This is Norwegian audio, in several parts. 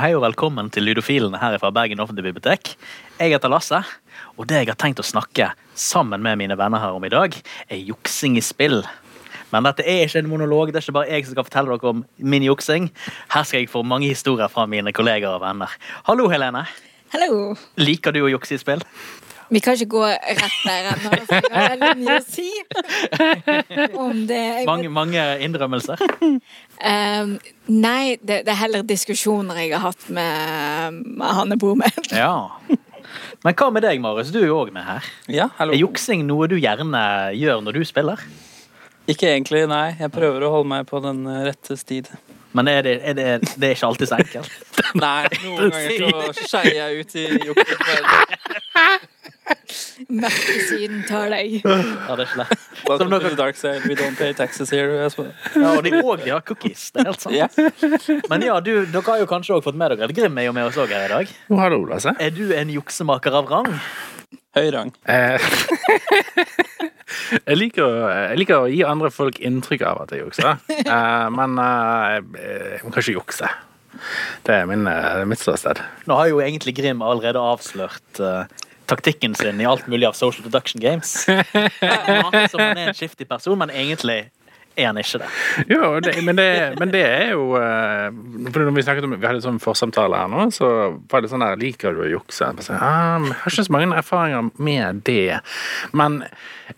Hei og velkommen til Lydofilene her fra Bergen offentlige bibliotek. Jeg heter Lasse, og det jeg har tenkt å snakke sammen med mine venner her om i dag, er juksing i spill. Men dette er ikke en monolog, det er ikke bare jeg som skal fortelle dere om min juksing. Her skal jeg få mange historier fra mine kolleger og venner. Hallo, Helene. Hallo. Liker du å jukse i spill? Vi kan ikke gå rett der ennå, for jeg har veldig mye å si om det. Mange, mange innrømmelser. Um, nei, det, det er heller diskusjoner jeg har hatt med, med Hanne jeg med. Ja. Men hva med deg, Marius? Du er jo òg med her. Ja, hallo. Er juksing noe du gjerne gjør når du spiller? Ikke egentlig, nei. Jeg prøver å holde meg på den rette stid. Men er det, er det, det er ikke alltid så enkelt. Nei, noen ganger så skeier jeg ut i jukset. Mørkesiden tar deg. Ja, det er ikke lett. Som Welcome to the dark side. We don't pay taxes here. Ja, og de, òg har cookies. Det er helt sant. Yeah. Men ja, du, dere har jo kanskje også fått med dere at Grim er jo med oss òg her i dag. Jo, hallo, Lasse. Er du en juksemaker av rang? Høy rang. Eh, jeg, liker, jeg liker å gi andre folk inntrykk av at jeg jukser, eh, men eh, jeg må kanskje jukse. Det er min, eh, mitt ståsted. Nå har jo egentlig Grim allerede avslørt taktikken sin i alt mulig av social deduction games. Som han er en skiftig person, men egentlig er han ikke det. Jo, det, men, det, men det er jo eh, for når Vi snakket om, vi hadde sånn forsamtale her nå, så var det sånn der Liker du å jukse? Jeg ah, jeg har ikke så mange erfaringer med det. Men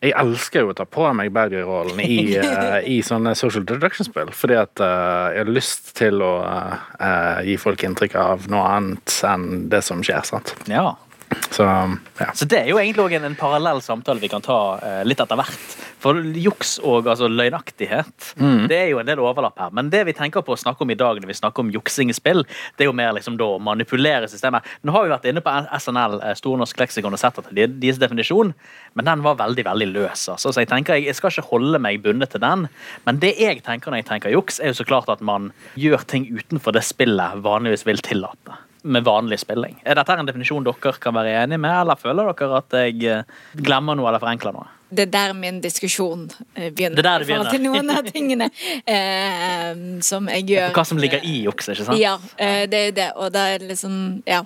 jeg elsker jo å ta på meg badger-rollen i, eh, i sånne social deduction-spill. Fordi at eh, jeg har lyst til å gi folk inntrykk av noe annet enn det som skjer. sant? Ja. Så ja. Så det er jo egentlig også en, en parallell samtale vi kan ta eh, litt etter hvert. For juks og altså, løgnaktighet, det er jo en del overlapp her. Men det vi tenker på å snakke om i dag når vi snakker om juksing i spill, det er jo mer liksom da å manipulere systemet. Nå har vi vært inne på SNL, Stornorsk Store norsk leksikon, og sett at de- deres definisjon, men den var veldig veldig løs. Altså. Så jeg tenker, jeg skal ikke holde meg bundet til den. Men det jeg tenker når jeg tenker juks, er jo så klart at man gjør ting utenfor det spillet vanligvis vil tillate. Med vanlig spilling. Er dette en definisjon dere kan være enig med, eller føler dere at jeg eh, glemmer noe eller forenkler noe? Det er der min diskusjon eh, begynner. Det er der det begynner. til noen av tingene eh, som jeg gjør. Hva som ligger i juks, ikke sant? Ja, eh, det er det. Og da er det liksom Ja.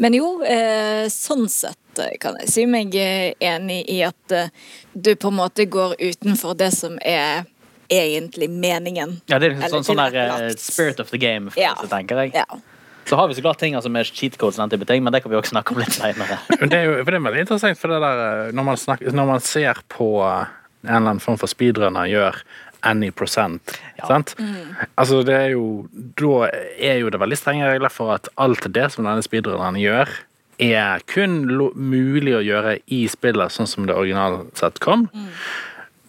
Men jo, eh, sånn sett eh, kan jeg si meg eh, enig i at eh, du på en måte går utenfor det som er egentlig meningen. Ja, det er Eller sånn, sånn der uh, spirit of the game, Ja. tenker jeg. Ja. Så har vi så klart ting som er cheat codes, den type ting, men det kan vi også snakke om litt seinere. Det er jo det er veldig interessant, for det der, eh, når man, snakker, når man ser på eh, en eller annen form for speedrunner gjør any prosent, sant? Altså det er jo, da er jo det veldig strenge regler for at alt det som denne speedrunneren gjør, er kun lo mulig å gjøre i spillet sånn som det originalt sett kom.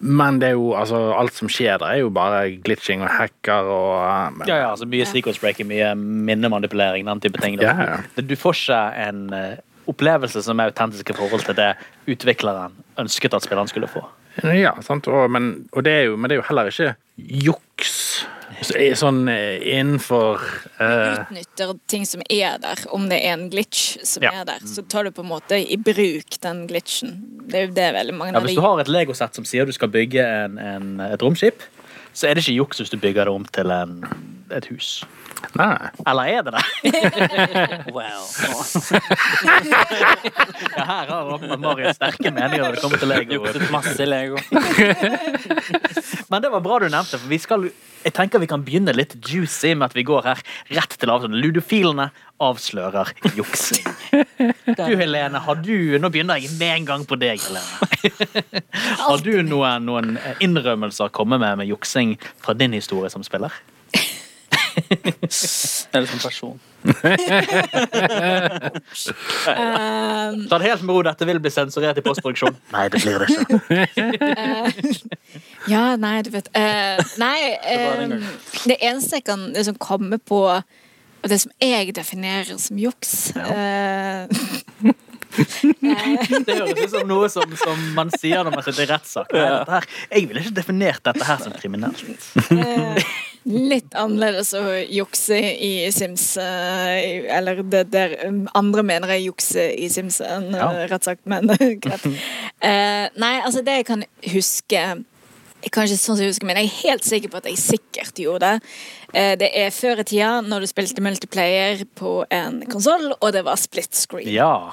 Men det er jo, altså, alt som skjer der, er jo bare glitching og hacker og men... Ja, ja, altså Mye sequence breaking, mye minnemanipulering, den type ting. Ja. Du får ikke en eh, opplevelse som er autentisk i forhold til det utvikleren ønsket at spilleren skulle få. Ja, sant? Og, men, og det jo, men det er jo heller ikke juks så er sånn eh, innenfor uh... Utnytter ting som er der. Om det er en glitch som Ja. er der, så tar du på en måte i bruk den glitchen. Det er jo det veldig mange Ja, av hvis du har et legosett som sier du skal bygge en, en, et romskip, så er det ikke juks hvis du bygger det om til en, et hus. Nei. Eller er det det? Well. Ja, her har åpenbart Marius sterke meninger når det kommer til Lego. Jukset masse Lego. Men det var bra du nevnte, for vi skal, jeg tenker vi kan begynne litt juicy med at vi går her rett til avtalen. Ludofilene avslører juksing. Du Helene, har du Nå begynner jeg med en gang på deg, Helene. Har du noen, noen innrømmelser å komme med med juksing fra din historie som spiller? Eller som person. Ehm, Ta det helt med ro, dette vil bli sensurert i postproduksjon. Nei, det blir det ikke. Ja, nei, du vet uh, Nei, um, det en det eneste jeg kan liksom komme på Og det som jeg definerer som juks uh, Det høres ut som noe som, som man sier når man sitter i rettssak. Jeg ville ikke definert dette her som kriminelt. Eh, Litt annerledes å jukse i Sims eh, Eller det der um, andre mener jeg jukser i Sims enn Ja. rett sagt, men greit. Eh, nei, altså det jeg kan huske jeg kan ikke sånn som jeg husker, men jeg er helt sikker på at jeg sikkert gjorde det. Eh, Det er før i tida, når du spilte multiplayer på en konsoll, og det var split screen. Ja.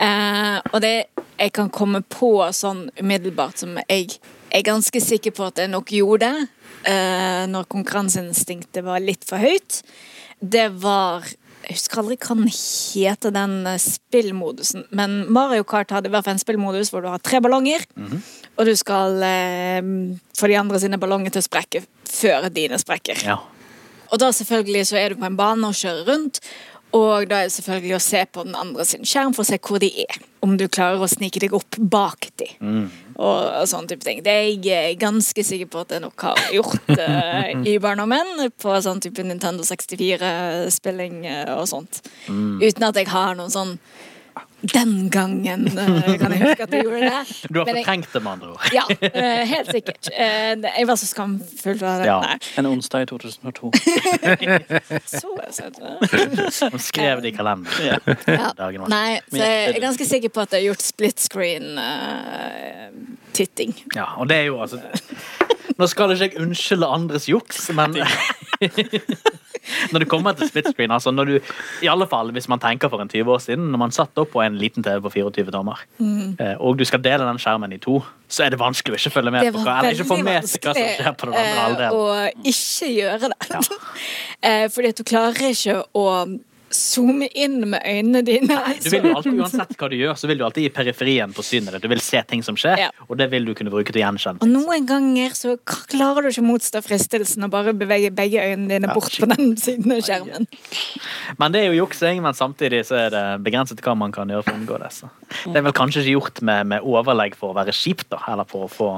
Eh, og det jeg kan komme på sånn umiddelbart som jeg er ganske sikker på at jeg nok gjorde, eh, når konkurranseinstinktet var litt for høyt, det var Jeg husker aldri hva den heter, den eh, spillmodusen. Men Mario Kart hadde i hvert fall en spillmodus hvor du har tre ballonger, og du skal eh, få de andre sine ballonger til å sprekke før dine sprekker. ja. Og da selvfølgelig så er du på en bane og kjører rundt. Og da er det selvfølgelig å se på den andre sin skjerm for å se hvor de er. Om du klarer å snike deg opp bak de. Og, og sånne type ting. Det er jeg eh, ganske sikker på at jeg nok har gjort uh, i barndommen. På sånn type Nintendo 64-spilling eh, og sånt. Uten at jeg har noen sånn Den gangen eh, kan jeg huske at jeg gjorde det. Du har fortrengt det, med andre ord. Ja, eh, helt sikkert. Eh, Jeg var så skamfull av det. Ja. Nei, En onsdag i 2002. så søt. Hun skrev det i kalenderen. Ja. Dagen var. Nei, så jeg er ganske sikker på at jeg har gjort split screen-titting. Ja, og det er jo altså Nå skal ikke jeg unnskylde andres juks, men Når det kommer til split screen, altså når du I alle fall hvis man tenker for en 20 år siden, når man satt opp på en liten TV på 24 tommer, Mm. eh, og du skal dele den skjermen i to, så er det vanskelig å ikke følge med på hva Eller ikke få med seg hva som skjer på den andre vanskelig eh, halvdelen. å ikke gjøre det. Ja. Fordi at du klarer ikke å zoome inn med øynene dine. Du vil jo alltid, Uansett hva du gjør, så vil du alltid i periferien på synet. Du vil se ting som skjer, Ja. og det vil du kunne bruke til å gjenkjenne. Og noen ganger så klarer du ikke motstå fristelsen og bare bevege begge øynene dine bort på den siden av skjermen. Men det er jo juksing, men samtidig så er det begrenset hva man kan gjøre for å unngå det. Så. Det er vel kanskje ikke gjort med, med overlegg for å være kjipt, da, eller for å få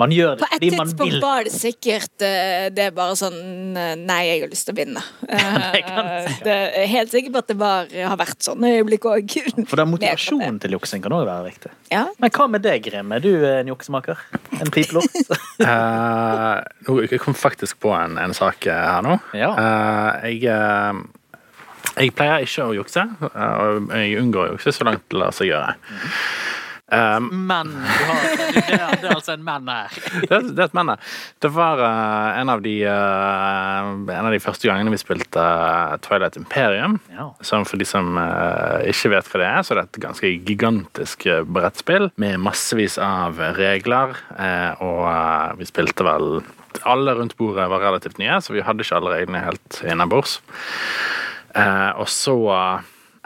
Man gjør det På et tidspunkt vil. var det sikkert eh, Det er bare sånn eh, Nei, jeg har lyst til å vinne. Det Eh, det er helt sikker på at det var, har vært sånne øyeblikk òg. For er motivasjonen til juksing kan òg være viktig. Ja. Men hva med deg, Grim? Er du en juksemaker? En pipelort? uh, jeg kom faktisk på en, en sak her nå. Ja. Uh, jeg, uh, jeg pleier ikke å jukse, og jeg unngår å jukse så langt det lar seg gjøre. Eh, Men du har, det, er, det er altså en menn her. det, er- det er et men. her. Det var uh, en, av de, uh, en av de første gangene vi spilte eh, Twilight Imperium. Ja. Som for de som ikke vet hva det er, så det er et ganske gigantisk brettspill med massevis av regler. og vi spilte vel Alle rundt bordet var relativt nye, så vi hadde ikke alle reglene helt innabords. Eh, og så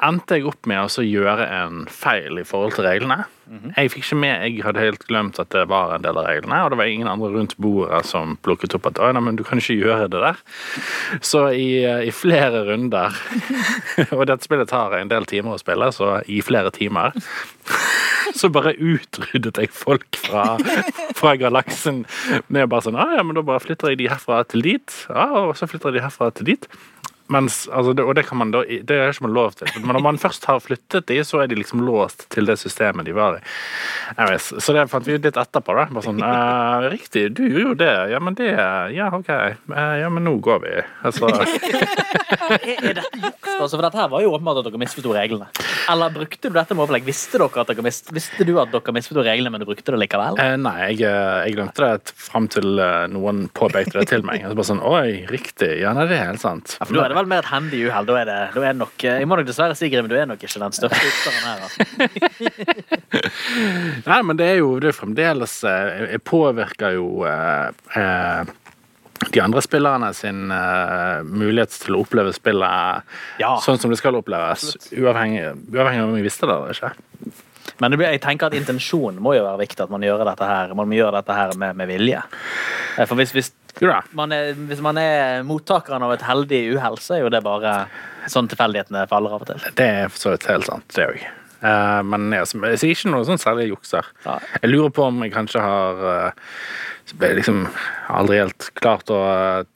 endte jeg opp med å gjøre en feil i forhold til reglene. Jeg fikk ikke med, jeg hadde helt glemt at det var en del av reglene, og det var ingen andre rundt bordet som plukket opp at «Oi, nei, men du kan ikke gjøre det der. Så i, eh, i flere runder, og dette spillet tar en del timer å spille, så i flere timer, så bare utryddet jeg folk fra, fra galaksen med bare sånn, ah, ja, men da bare flytter jeg de herfra til dit, ah, og så flytter jeg de herfra til dit. Mens, altså, det, og det kan man da, det er ikke man lov til. Men når man først har flyttet de, så er de liksom låst til det systemet de var i. Anyways, så det fant vi ut litt etterpå. da. Bare sånn, eh, Riktig, du gjorde jo det. Ja, men det Ja, OK. Eh, ja, men nå går vi. Altså, Er, dette juks? Altså, for dette her var jo åpenbart at dere misforsto reglene. Eller brukte du dette med overlegg? Visste, dere at dere mist, visste du at dere misforsto reglene, men du brukte det likevel? eh, nei, jeg, eh, jeg glemte det fram til eh, noen påpekte det til meg. Altså, bare sånn, Oi, riktig. Ja, nei, det er helt sant. Ja, for du det vel mer et handy uhell. Da det, da er det nok, eh, jeg må nok dessverre si, Grim, du er nok ikke den største jukseren her. Altså. Nei, men det er jo det er fremdeles eh, Jeg påvirker jo eh, eh, de andre spillerne sin uh, mulighet til å oppleve spillet Ja. sånn som det skal oppleves, uavhengig, uavhengig av om vi visste det eller ikke. Men blir, jeg tenker at intensjonen må jo være viktig. At man gjør dette her, man må gjøre dette her med, med vilje. For hvis, hvis. Man er, hvis man er mottakeren av et heldig uhell, så er jo det bare sånn tilfeldighetene faller av og til. Det er for så vidt helt sant, det òg. Men jeg, jeg sier ikke noe sånn særlig jukser. Ja. Jeg lurer på om jeg kanskje har uh, liksom aldri helt klart å eh,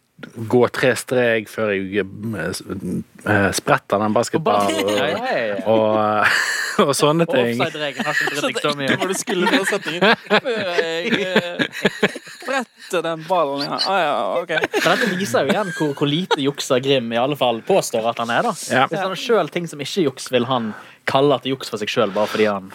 gå tre strek før jeg eh, spretter den basketballen Og, ja, ja. og, og sånne ting. offside-regelen har ikke dritt deg så mye. hva du skulle få setningen før jeg spretter den ballen. Ja. Ah, ja, ok. Men dette viser jo igjen hvor, hvor lite jukser Grim i alle fall påstår at han er. da Ja. Hvis han har sjøl ting som ikke er juks, vil han kalle det juks for seg sjøl bare fordi han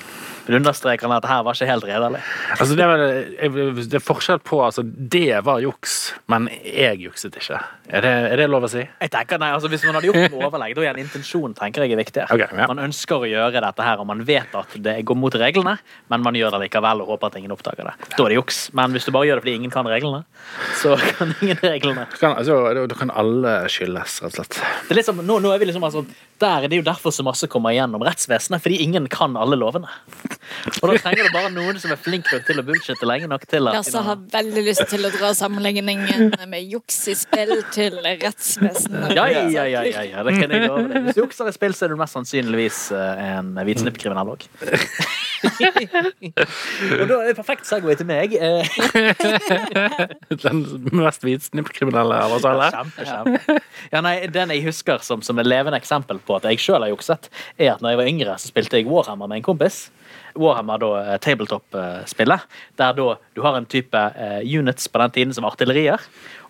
Vil understreker han at det her var ikke helt redelig. Altså, det, er det er forskjell på altså, Det var juks, men jeg jukset ikke. Er det, er det lov å si? Jeg tenker, nei, altså Hvis man hadde gjort noe overlegg, da er en intensjon tenker jeg er viktigere. Okay, ja. Man ønsker å gjøre dette her, og man vet at det går mot reglene, men man gjør det likevel og håper at ingen oppdager det. Da er det juks. Men hvis du bare gjør det fordi ingen kan reglene, så kan ingen reglene. Da kan, altså, kan alle skyldes, rett og slett. Det er liksom, nå, nå er vi liksom altså, der, det er jo derfor så masse kommer igjennom rettsvesenet, fordi ingen kan alle lovene. Og da trenger det bare noen som er flink nok til å bullshitte lenge nok til at Lasse har veldig lyst til å dra sammenligningen med juks i spill til rettsvesenet. ja, ja, ja, ja, ja, ja, det kan jeg love deg. Hvis du jukser i spill, så er du mest sannsynligvis eh, en hvitsnippkriminell òg. Og da er det perfekt segway til meg. Den mest hvitsnippkriminelle av oss alle. Kjempe, kjempe. Ja, nei, den jeg husker som, som et levende eksempel på at jeg sjøl har jukset, er at når jeg var yngre, så spilte jeg Warhammer med en kompis. Warhammer da eh, tabletop-spillet, der da du har en type eh, units på den tiden som artillerier.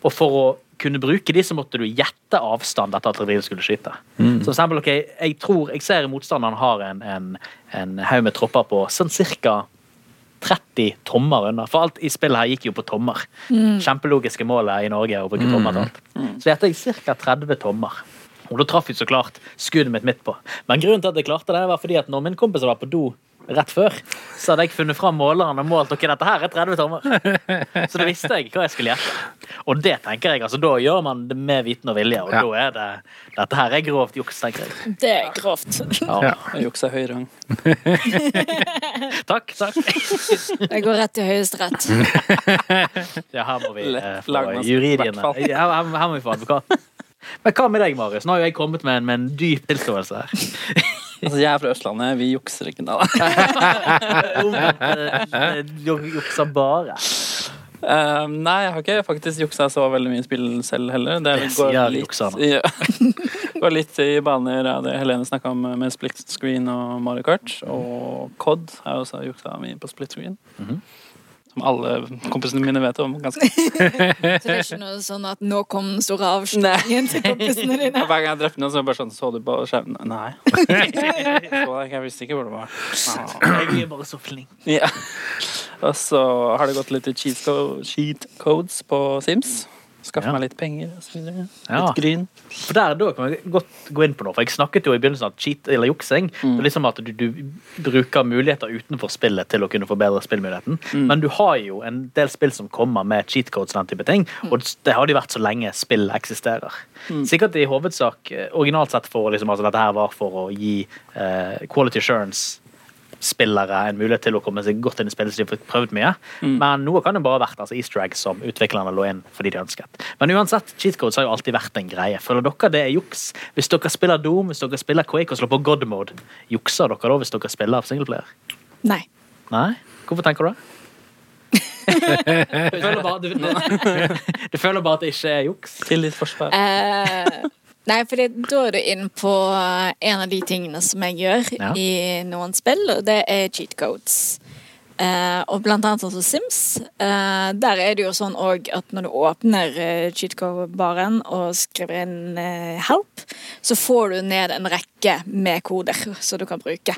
Og for å kunne bruke de, så måtte du gjette avstand dette artilleriet skulle skyte. Så for eksempel, ok, jeg tror jeg ser motstanderen har en, en, en haug med tropper på sånn cirka 30 tommer unna. For alt i spillet her gikk jo på tommer. Kjempelogiske målet i Norge å bruke tommer til alt. Så gjetter jeg ca. 30 tommer. Og da traff jeg så klart skuddet mitt midt på. Men grunnen til at jeg klarte det, var fordi at når min kompis var på do rett før, så hadde jeg funnet fram måleren og målt ok, dette her er 30 tommer. Så da visste jeg hva jeg skulle gjette. Og det tenker jeg, altså da gjør man det med viten og vilje, og Ja. da er det Dette her er grovt juks, tenker jeg. Det er grovt. Ja, jeg jukser høy rang. Takk, takk. Jeg går rett til Høyesterett. Ja, her må vi eh, få juridiene. Ja, her, her må vi få advokaten. Men hva med deg, Marius? Nå har jo jeg kommet med en, med en dyp tilståelse her. Altså, jeg er fra Østlandet, vi jukser ikke da. Ju- Juksa bare. Eh, nei, jeg har ikke faktisk juksa så veldig mye spill selv heller. Det, Det sier litt, ja, går litt i baner av det Helene snakka om med split screen og Mario Kart. Og COD har jeg også juksa mye på split screen. Mhm. Som alle kompisene mine vet om. ganske Så det er ikke noe sånn at nå kom den store avslutningen til kompisene dine. Hver gang jeg drepte noen, så var det bare sånn Så du på skjermen? Nei. Så jeg, visste ikke hvor det var. Ah. Jeg er bare så flink. Ja. Og så har det gått litt cheat, cheat codes på Sims. Skaffe Ja. meg litt penger videre. Ja. Litt gryn. For der, Da kan vi godt gå inn på noe. For Jeg snakket jo i begynnelsen om cheat eller juksing Mm. Det er liksom at du, du bruker muligheter utenfor spillet til å kunne forbedre spillmuligheten. Mm. Men du har jo en del spill som kommer med cheat codes og den type ting. Mm. Og det har de vært så lenge spill eksisterer. Sikkert i hovedsak eh, originalt sett for liksom, altså, dette her var for å gi eh, quality assurance spillere en mulighet til å komme seg godt inn i spillet så de har prøvd mye. Mm. Men noe kan jo bare ha vært altså, easter egg som utviklerne lå inn fordi de ønsket. Men uansett, cheat codes har jo alltid vært en greie. Føler dere det er juks? Hvis dere spiller Doom, hvis dere spiller Quake og slår på God mode, jukser dere da hvis dere spiller singleplayer? Nei. Nei? Hvorfor tenker du det? Du føler bare, du, du føler bare at det ikke er juks? Til ditt forsvar. Eh, nei, for da er du inn på en av de tingene som jeg gjør Ja. i noen spill, og det er cheat codes. Uh, og blant annet sånn som Sims. Uh, der er det jo sånn òg at når du åpner uh, cheat code-baren og skriver inn uh, 'help', så får du ned en rekke med koder som du kan bruke.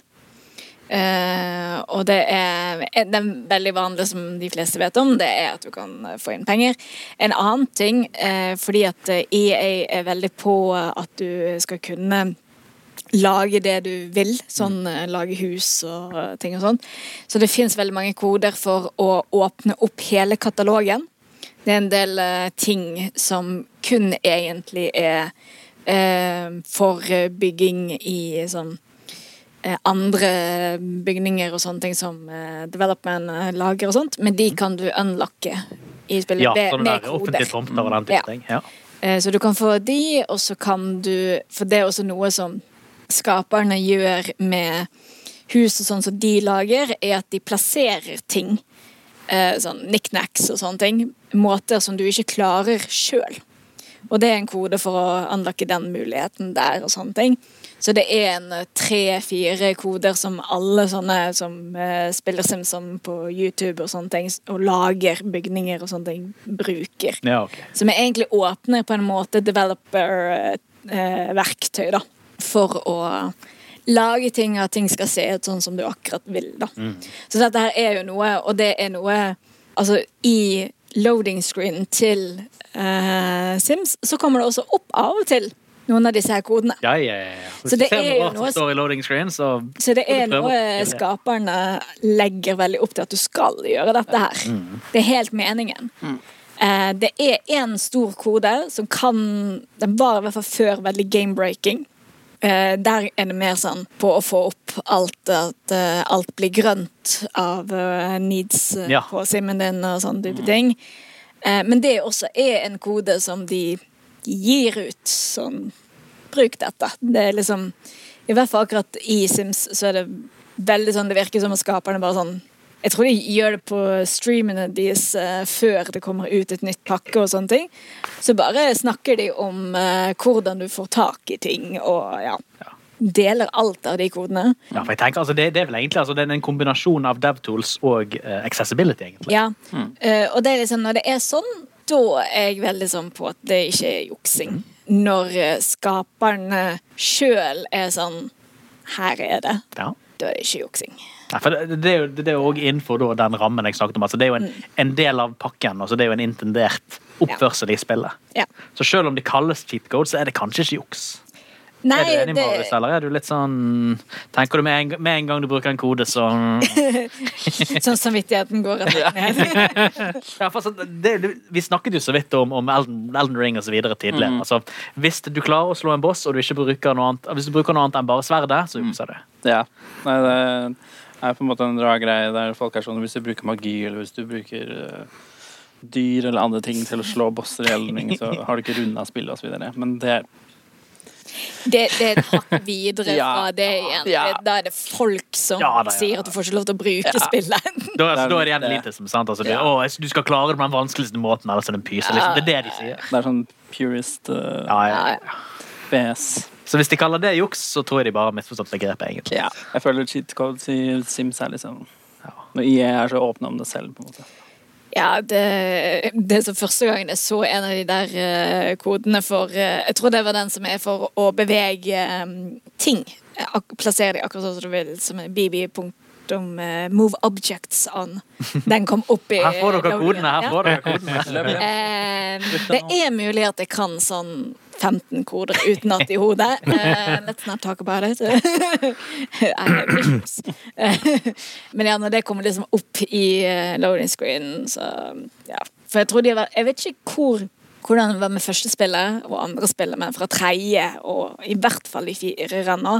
Eh, og det er, er veldig vanlig, som de fleste vet om, det er at du kan få inn penger. En annen ting, uh, fordi at eh, EA er veldig på at du skal kunne lage det du vil, sånn uh, lage hus og ting og sånn. Så det fins veldig mange koder for å åpne opp hele katalogen. Det er en del ting som kun egentlig er for bygging i sånn andre bygninger og sånne ting som eh, development eh, lager og sånt, men de kan du unlocke i spillet Ja, med, med der koder. tomter og den type Ja. ting. Ja. Eh, Så du kan få de, og så kan du For det er også noe som skaperne gjør med hus og sånn som de lager, er at de plasserer ting. eh, Sånn knickknacks og sånne ting. Måter som du ikke klarer sjøl. Og det er en kode for å anlakke den muligheten der og sånne ting. Så det er en eh, tre-fire koder som alle sånne som uh, spiller Simpson på YouTube og sånne ting, og lager bygninger og sånne ting, bruker. Ja, ok. Som er egentlig åpner på en måte developer-verktøy, da. For å lage ting, at ting skal se ut sånn som du akkurat vil. da. Så dette her er jo noe, og det er noe Altså, i loading screen til uh, Sims så kommer det også opp av og til noen av disse her kodene. Ja, ja, ja. Så det er noe jo noe- så Så det er noe skaperne legger veldig opp til at du skal gjøre dette her. Det er helt meningen. Eh, det er én stor kode som kan Den var i hvert fall før veldig game-breaking. Eh, der er det mer sånn på å få opp alt at eh, alt blir grønt av needs Ja. på simmen din og sånne type ting. Eh, men det også er en kode som de gir ut sånn Bruk dette. Det er liksom I hvert fall akkurat i Sims så er det veldig sånn Det virker som at skaperne bare sånn Jeg tror de gjør det på streamene deres uh, før det kommer ut et nytt pakke og sånne ting. Så bare snakker de om uh, hvordan du får tak i ting og ja. Deler alt av de kodene. Ja, for jeg tenker, altså, det, det er vel egentlig altså, det er en kombinasjon av DevTools og uh, accessibility, egentlig. Ja. Eh, og det er liksom, når det er sånn, da er jeg veldig sånn på at det ikke er juksing. Når skaperen skaperne sjøl er sånn Her er det. Ja. Da er det ikke juksing. For det, det er jo det er også innenfor da, den rammen jeg snakket om. Altså, det er jo en, en del av pakken. Altså, det er jo en intendert oppførsel i spillet. Ja. Så selv om de kalles cheat code, så er det kanskje ikke juks. Nei, er du enig, det, Marius, eller er du litt sånn Tenker du med en, med en gang du bruker en kode, så sånn samvittigheten går rett ned. ja, for, altså, det, Vi snakket jo så vidt om, om Elden, Elden Ring videre tidligere. Mm. Altså, hvis du klarer å slå en boss, og du ikke bruker noe annet Hvis du bruker noe annet enn bare sverdet, så jukser du. Ja. Nei, det er på en måte en rar greie der folk er sånn Hvis du bruker magi, eller hvis du bruker uh dyr eller andre ting til å slå bosser i Elden Ring, så har du ikke runda spillet osv. Men det er Det, det er et hakk videre Ja. fra det igjen. Ja. Da er det folk som Ja, da, ja. sier at du får ikke lov til å bruke spillet. Da, altså, da er det Det igjen er- elitism. sant? Altså, du, Ja. å, du skal klare det på den vanskeligste måten, ellers er det en pyse. Liksom. Det er det de sier. Det er sånn purist uh. BS. Så hvis de kaller det juks, så tror jeg de bare har misforstått begrepet, egentlig. Ja. Jeg føler cheat codes i Sims er liksom Når IE er så åpne om det selv, på en måte. Ja, det, det er så første gangen jeg så en av de der eh, kodene for eh, Jeg tror det var den som er for å bevege eh, ting. Plassere de akkurat sånn som du vil, som er bb.om Om, move objects on. Den kom opp i Her får dere kodene. her får dere kodene. Det er mulig at jeg kan sånn 15 koder utenat i hodet. Uh, let's not talk about it. Men ja, når det kommer liksom opp i eh, loading screen, så ja. For jeg tror de var Jeg vet ikke hvor hvordan det var med første spillet og andre spillet, men fra tredje og i hvert fall i fire nå,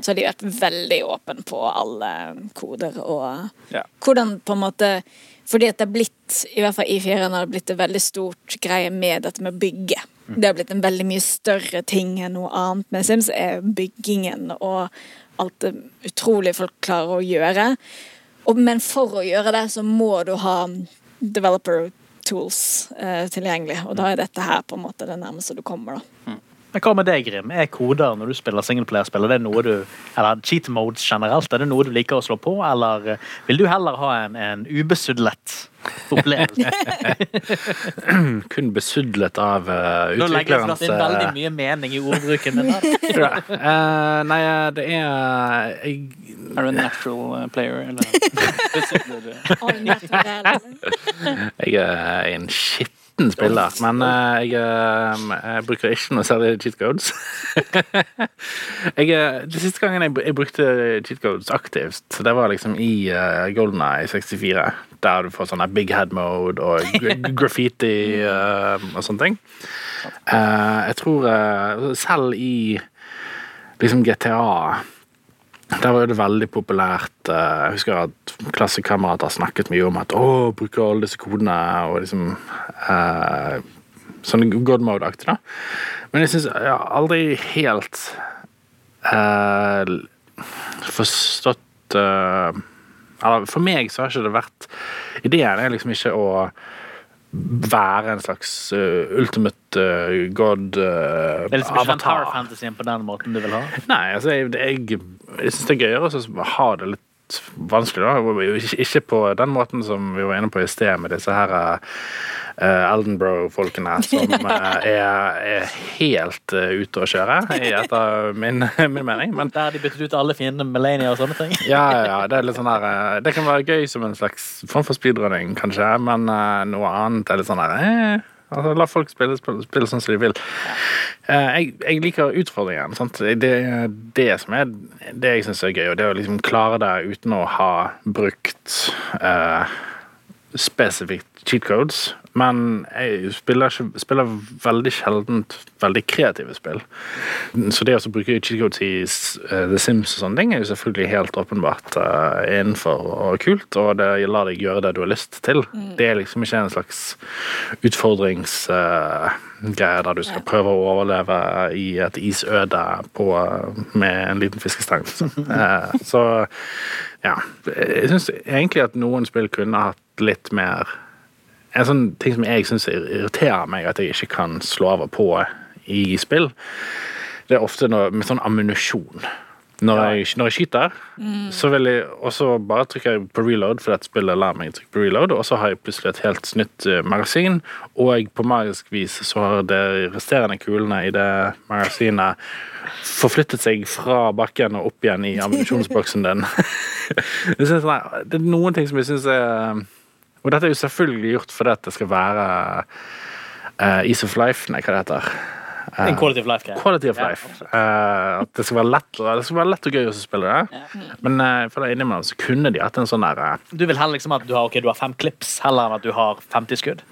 så har de vært veldig åpne på alle koder og Ja. hvordan på en måte Fordi at det er blitt, i hvert fall i fireren, har det blitt en veldig stort greie med dette med å bygge. Det har blitt en veldig mye større ting enn noe annet med Sims, er byggingen og alt det utrolige folk klarer å gjøre. Og, men for å gjøre det, så må du ha developer tools eh, tilgjengelig. Og da er dette her på en måte det nærmeste du kommer, da. Men hva med deg, Grim? Er koder når du spiller singleplayerspill, er det noe du Eller cheat modes generelt, er det noe du liker å slå på, eller eh, vil du heller ha en, en ubesudlet opplevelse? Kun besudlet av uh, Nå legger jeg utviklerens inn veldig eh, mye mening i ordbruken min. her. ja. Eh, Nei, det er jeg, Er du en natural eh, player, eller? Jeg er en skitten spiller, men eh, jeg, eh, jeg bruker ikke noe særlig cheat codes. jeg, det de siste gangen jeg, jeg brukte cheat codes aktivt, så det var liksom i uh, Golden Eye 64, der du får sånn big head mode og graffiti uh, og sånne ting. Uh, jeg tror uh, selv i liksom GTA der var jo det veldig populært eh, Jeg husker at klassekamerater snakket mye om at å, bruker alle disse kodene og liksom eh, Sånn good mode-aktig, da. Men jeg syns jeg har aldri helt eh, forstått eh, Eller for meg så har ikke det vært Ideen er liksom ikke å være en slags uh, ultimate uh, god uh, Det er liksom ikke power fantasyen på den måten du vil ha. Nei, altså jeg, jeg, jeg syns det er gøyere å ha det litt litt vanskelig, da. Ikke- Ikke på den måten som vi var inne på i sted, med disse her uh, Eldenbro-folkene som uh, er, er helt uh, ute å kjøre, i etter min, min mening. Men Der de byttet ut alle fiendene med Melania og sånne ting. ja, ja, ja, det er litt sånn her uh, Det kan være gøy som en slags form for speedrunning, kanskje, men eh, noe annet er litt sånn her eh, altså, La folk spille, spille, spille sånn som de vil. Eh, jeg, jeg liker utfordringen. Sant? Det er det som er det jeg syns er gøy, og det å liksom klare det uten å ha brukt eh, spesifikt cheat codes. Men jeg spiller, ikke, spiller veldig sjeldent veldig kreative spill. Så det å bruke cheat codes i eh, The Sims og sånne ting er jo selvfølgelig helt åpenbart uh, innenfor og kult, og det lar deg gjøre det du har lyst til. Det er liksom ikke en slags utfordringsgreie der du skal prøve å overleve i et isøde på, med en liten fiskestang. Eh, så ja. Jeg syns egentlig at noen spill kunne hatt litt mer En sånn ting som jeg syns irriterer meg at jeg ikke kan slå og på i spill, det er ofte noe med sånn ammunisjon. Når, jeg, når jeg skyter, så vil jeg også bare trykke på reload, fordi at spillet lar meg trykke på reload, og så har jeg plutselig et helt nytt eh, magasin, og på magisk vis så har de resterende kulene i det magasinet forflyttet seg fra bakken og opp igjen i ammunisjonsboksen din. Nei, det er noen ting som jeg syns er Og dette er jo selvfølgelig gjort fordi at det skal være uh, Ease of Life, nei, hva det heter. Uh, En quality of life-greie. Quality of life. Eh, at det skal lett, det skal være lett og gøy å spille det. Men uh, for det innimellom så kunne de hatt en sånn der eh, Du vil heller liksom at du har, okay, du har fem klips, heller enn at du har 50 skudd.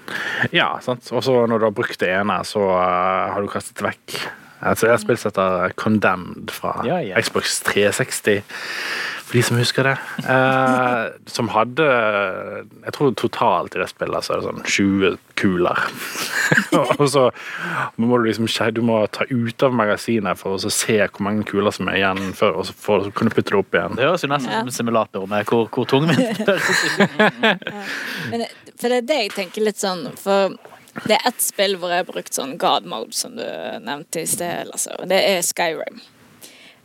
Ja, sant. Og så når du har brukt det ene, så eh, har du kastet det vekk. Altså, jeg har spilt etter Condemned fra Ja, ja. Xbox 360, for de som husker det. Eh, som hadde Jeg tror totalt i det spillet så er det sånn 20 kuler. og så må du liksom Du må ta ut av magasinet for å se hvor mange kuler som er igjen, før, og så for å kunne putte det opp igjen. Det høres jo nesten Ja. som en simulator med hvor, hvor tung det høres ut. Men, for det er det jeg tenker litt sånn For det er ett spill hvor jeg har brukt sånn God mode, som du nevnte i sted, Altså. det er Skyrim.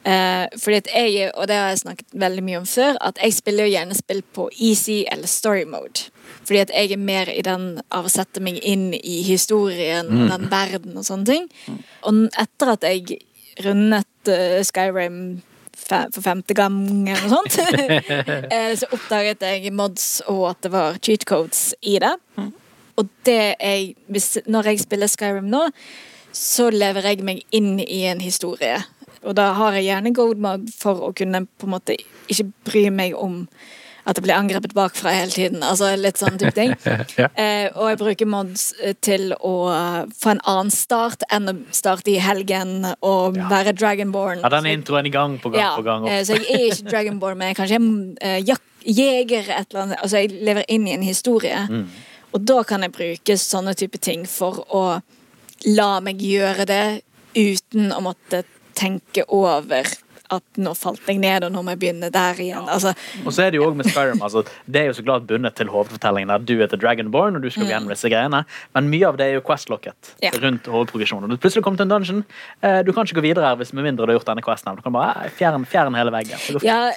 Eh, fordi at jeg, og det har jeg snakket veldig mye om før, at jeg spiller jo gjerne spill på easy eller story mode. Fordi at jeg er mer i den av å sette meg inn i historien, den verden og sånne ting. Og etter at jeg rundet uh, Skyrim for femte gang eller noe sånt, eh, så oppdaget jeg mods og at det var cheat codes i det. Og det jeg, hvis, når jeg spiller Skyrim nå, så lever jeg meg inn i en historie. Og da har jeg gjerne gold mode for å kunne på en måte ikke bry meg om at det blir angrepet bakfra hele tiden. Altså litt sånn type ting. Ja. eh, og jeg bruker mods eh, til å eh, få en annen start enn å starte i helgen og være Dragonborn. Ja, den introen i gang på gang ja, på gang. eh, så jeg er ikke Dragonborn, men jeg kanskje er jak jeger et eller annet. Altså, jeg lever inn i en historie. Mm. Og da kan jeg bruke sånne type ting for å la meg gjøre det uten å måtte tenke over at nå falt jeg ned, og nå må jeg begynne der igjen. Altså, Og så er det jo også med Skyrim, altså, det er jo så klart bundet til hovedfortellingen der du er til Dragonborn, og du skal gjennom disse greiene, men mye av det er jo quest-locket Ja. rundt hovedprogresjonen. Du plutselig kommer til en dungeon, eh, du kan ikke gå videre her hvis med mindre du har gjort denne questen. Du kan bare eh, fjerne, fjerne hele veggen. Ja,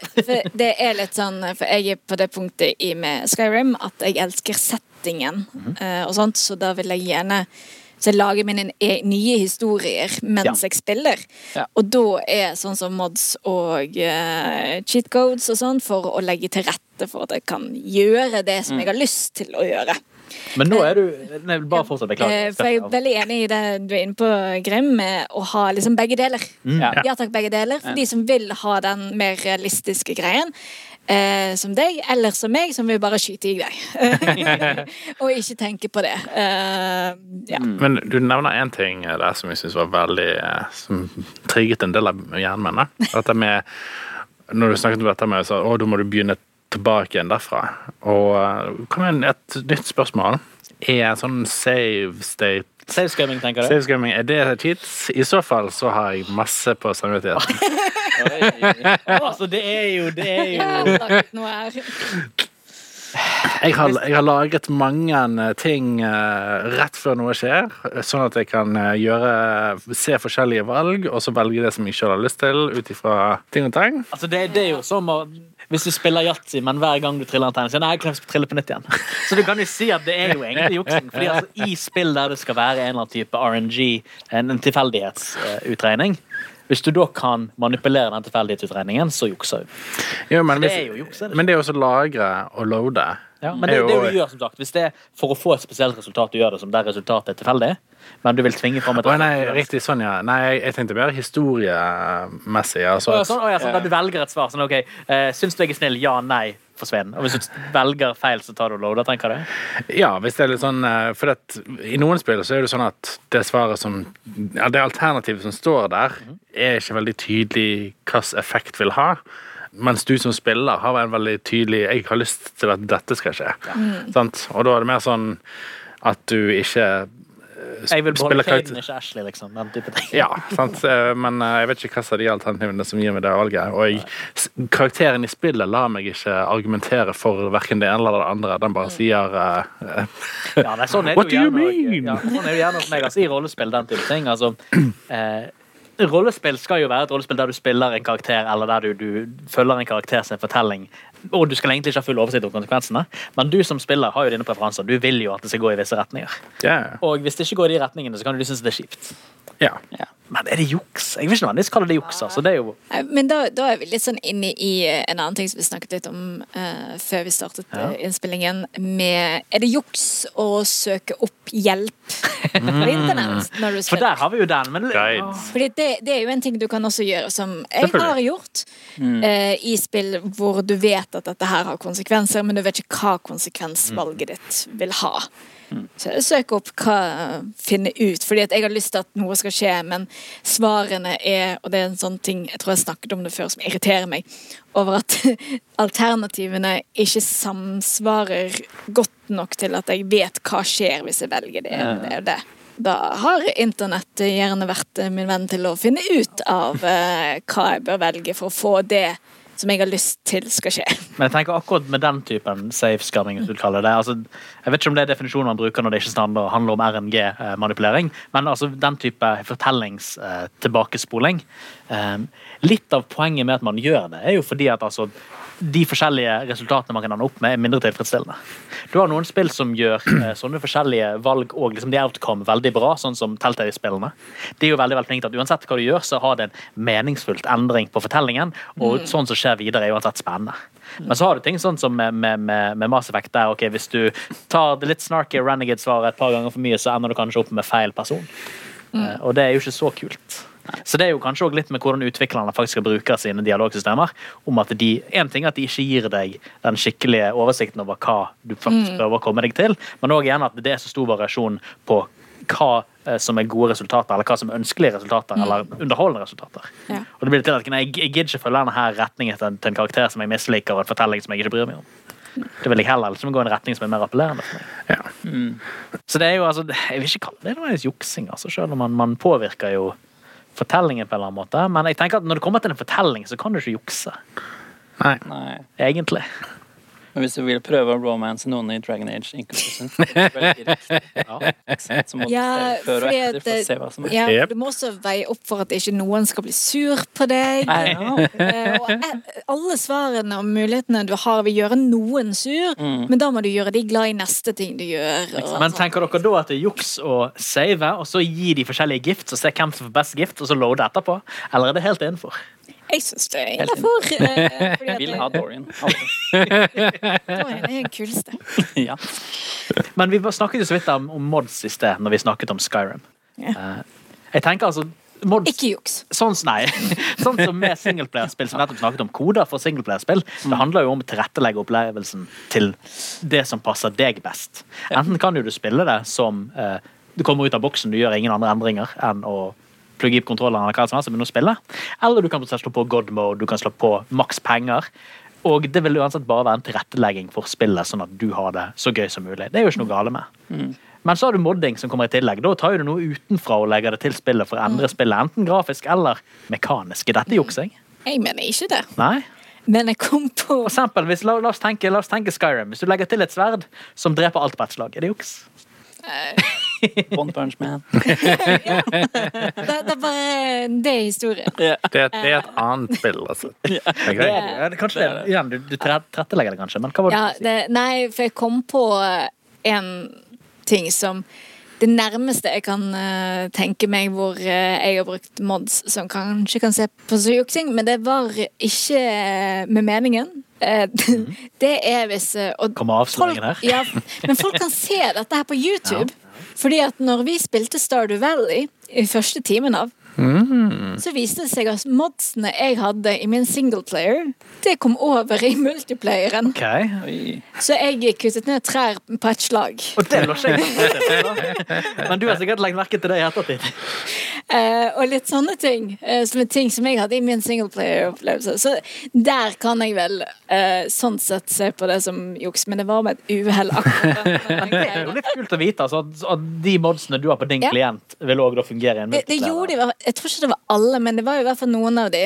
det er litt sånn For jeg er på det punktet i med Skyrim at jeg elsker settingen eh, og sånt, så da vil jeg gjerne så jeg lager mine e nye historier mens Ja. jeg spiller. Ja. Og da er sånn som mods og uh, cheat codes og sånn for å legge til rette for at jeg kan gjøre det som jeg har lyst til å gjøre. Men nå er du Nei, bare fortsett. Eh, Beklager. for jeg er veldig enig i det du er inne på, Grim, med å ha liksom begge deler. Ja. Ja takk, begge deler. For de som vil ha den mer realistiske greien. Eh, som deg, eller som meg, som vil bare skyte i deg. og ikke tenke på det. Eh, ja. Men du nevner én ting der som jeg syns var veldig eh, Som trigget en del av hjernen min. Dette med Når du snakket om dette med så, å, da må du begynne tilbake igjen derfra. Og eh, kom igjen, et nytt spørsmål. Er sånn save state Savescumming, tenker du? Save scumming, er det cheats? I så fall så har jeg masse på samvittigheten. Altså, det er jo Det er jo Jeg har, jeg har lagret mange eh, ting eh, rett før noe skjer, sånn at jeg kan eh, gjøre, se forskjellige valg, og så velge det som jeg selv har lyst til, ut ifra ting og tang. Altså, det, det er jo som å hvis du spiller yatzy, men hver gang du triller en tegning, så nei, jeg glemte trille på nytt igjen. Så du kan jo si at det er jo egentlig juksing. Fordi altså, i spill der det skal være en eller annen type RNG, en, en tilfeldighetsutregning Hvis du da kan manipulere den tilfeldighetsutregningen, så jukser du. Jo, men, Det hvis, er jo juks, er det men det er jo også lagre og loade. Ja, men det, er det jo- du gjør, som sagt, hvis det er for å få et spesielt resultat, du gjør det som der resultatet er tilfeldig, men du vil tvinge fram et Å, nei, riktig, sånn, ja. Nei, jeg, tenkte mer historiemessig. Altså, Å, ja, sånn, å, ja, sånn, Da du velger et svar sånn OK, uh, syns du jeg er snill? Ja, nei. Forsvinn. Og hvis du velger feil, så tar du loader, tenker du? Ja, hvis det er litt sånn eh, For at i noen spill så er det sånn at det svaret som ja, Det alternativet som står der, er ikke veldig tydelig hvilken effekt vil ha. Mens du som spiller har en veldig tydelig 'jeg har lyst til at dette skal skje'. Sant? Og da er det mer sånn at du ikke Jeg vil beholde Caden, ikke Ashley, liksom. Den type ting. Ja, sant? Eh, men eh, jeg vet ikke hva som er de alternativene som gir meg det valget. Og jeg, karakteren i spillet lar meg ikke argumentere for verken det ene eller det andre. Den bare sier eh, eh, Ja, nei, sånn er det What do you mean? Ja, sånn er det gjerne hos meg. Altså, I rollespill, den type ting. Altså, eh, rollespill skal jo være et rollespill der du spiller en karakter, eller der du, du følger en karakter sin fortelling. Og du skal egentlig ikke ha full oversikt over konsekvensene, men du som spiller har jo dine preferanser. Du vil jo at det skal gå i visse retninger. yeah. Og hvis det ikke går i de retningene, så kan du synes det er kjipt. Ja. Men er det juks? Jeg vil ikke nødvendigvis kalle det juks. Altså. Det er jo Men da, da er vi litt sånn inne i eh, en annen ting som vi snakket litt om uh, før vi startet Ja. eh, innspillingen. Med Er det juks å søke opp hjelp på internett når du For der har vi jo den. Men, Fordi det, det er jo en ting du kan også gjøre, som jeg har gjort uh, i spill hvor du vet at dette her har konsekvenser, men du vet ikke hva konsekvensvalget ditt vil ha. Så jeg søker opp hva Finne ut. Fordi jeg har lyst til at noe skal skje, men svarene er Og det er en sånn ting jeg tror jeg snakket om det før som irriterer meg. Over at alternativene ikke samsvarer godt nok til at jeg vet hva skjer hvis jeg velger det. det, og det. Da har internett gjerne vært min venn til å finne ut av eh, hva jeg bør velge for å få det som jeg har lyst til skal skje. Men jeg tenker akkurat med den typen safe-scamming, hvis du vil kalle det altså, Jeg vet ikke om det er definisjonen man bruker når det ikke handler, om RNG-manipulering, men altså den type fortellingstilbakespoling eh, Litt av poenget med at man gjør det, er jo fordi at altså de forskjellige resultatene man kan ende opp med, er mindre tilfredsstillende. Du har noen spill som gjør eh, sånne forskjellige valg og liksom de outcome veldig bra, sånn som Telltale-spillene. De er jo veldig veldig flinke til at uansett hva du gjør, så har det en meningsfullt endring på fortellingen, og sånn som skjer videre, er uansett spennende. Men så har du ting sånn som med, med, med, med Mass Effect, der ok, hvis du tar det litt snarky Renegade-svaret et par ganger for mye, så ender du kanskje opp med feil person. Mm. Og det er jo ikke så kult. Så det er jo kanskje også litt med hvordan utviklerne faktisk skal bruke sine dialogsystemer. Om at de, en ting er at de ikke gir deg den skikkelige oversikten over hva du faktisk prøver å komme deg til, men òg igjen at det er så stor variasjon på hva eh, som er gode resultater, eller hva som er ønskelige resultater, eller underholdende resultater. Ja. Og det blir til at nei, jeg, jeg gidder ikke følge denne her retningen til, til en karakter som jeg misliker, og en fortelling som jeg ikke bryr meg om. Det vil jeg heller liksom gå i en retning som er mer appellerende for meg. Ja. Så det er jo altså, jeg vil ikke kalle det noe juksing, altså, selv om man, man påvirker jo fortellingen på en eller annen måte. Men jeg tenker at når det kommer til en fortelling, så kan du ikke jukse. Nei. Nei. Egentlig. Men hvis du vil prøve å romance noen i Dragon Age Inquisition, så må du Ja, se før og etter for å se hva som er. ja, Du må også veie opp for at ikke noen skal bli sur på deg. Nei. Eh, og eh, alle svarene og mulighetene du har, vil gjøre noen sur, Mm. men da må du gjøre de glad i neste ting du gjør. Og Men tenker dere da at det er juks å save, og så gi de forskjellige gifts, og se hvem som får best gift, og så loade etterpå? Eller er det helt innenfor? Jeg syns det er innafor. Jeg Vil ha Dorian. Dorian er den kuleste. Ja. Men vi snakket jo så vidt om, om mods i sted, når vi snakket om Skyrim. Ja. Uh, jeg tenker altså mods Ikke juks. Sånn, nei. sånn som med singleplayerspill, som vi nettopp snakket om koder for singleplayerspill, det handler jo om å tilrettelegge opplevelsen til det som passer deg best. Enten kan jo du spille det som uh, du kommer ut av boksen, du gjør ingen andre endringer enn å plugge i kontrolleren eller hva som helst og begynne å spille. Eller du kan slå på god mode, du kan slå på maks penger. Og det vil uansett bare være en tilrettelegging for spillet, sånn at du har det så gøy som mulig. Det er jo ikke noe gale med. Men så har du modding som kommer i tillegg. Da tar du noe utenfra og legger det til spillet for å endre spillet, enten grafisk eller mekanisk. Er dette juksing? Jeg mener ikke det. Nei? Men jeg kom på For eksempel, hvis, la, la, oss tenke, la oss tenke Skyrim. Hvis du legger til et sverd som dreper alt på ett slag, er det juks? One Punch Man. det, det er bare Det er historien. Yeah. Det, det er et annet spill, altså. Yeah. Det er, ja, det, kanskje det, igjen, du, du tilrettelegger det kanskje, men hva var det Ja, du skulle si? nei, for jeg kom på en ting som Det nærmeste jeg kan uh, tenke meg hvor uh, jeg har brukt mods som kanskje kan se på som juksing, men det var ikke uh, med meningen. Eh, det er hvis og Kommer avsløringen her? Ja, men folk kan se dette her på YouTube. Fordi at når vi spilte Stardew Valley i første timen av, så viste det seg at modsene jeg hadde i min singleplayer, det kom over i multiplayeren. Okay. Så jeg kuttet ned trær på et slag. Og det lå ikke jeg. Men du har sikkert lagt merke til det i ettertid. Eh, og litt sånne ting. Uh, som er ting som jeg hadde i min singleplayer-opplevelse. Så der kan jeg vel uh, sånn sett se på det som juks, men det var med et uhell. Det er jo litt kult å vite altså, at, at de modsene du har på din Ja. klient, vil også fungere i en Det, det gjorde de, jeg tror ikke det var alle, men det var i hvert fall noen av de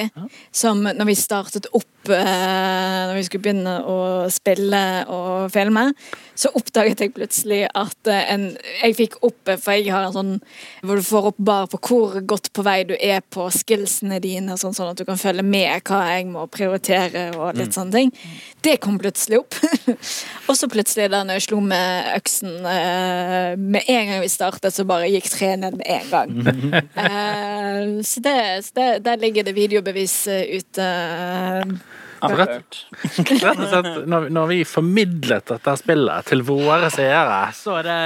som når vi startet opp eh, Når vi skulle begynne å spille og filme, så oppdaget jeg plutselig at eh, en Jeg fikk opp, eh, for jeg har en sånn hvor du får opp bare på hvor godt på vei du er på skillsene dine, sånn, sånn at du kan følge med hva jeg må prioritere og litt sånne ting. Det kom plutselig opp. og så plutselig da når jeg slo med øksen eh, med en gang vi startet, så bare gikk treet ned med en gang. Så det, så det, der ligger det videobevis ute. Rett og slett, når, når vi formidlet dette spillet til våre seere Så er det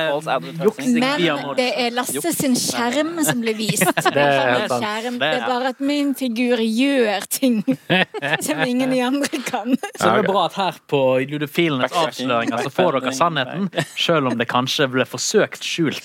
juksing Men det er Lasse sin skjerm som blir vist. Det er er, helt sant. skjerm. Det er- bare at min figur gjør ting som ingen i andre kan. Så det er bra at her på Ludofilenes avsløringer så får dere sannheten, selv om det kanskje ble forsøkt skjult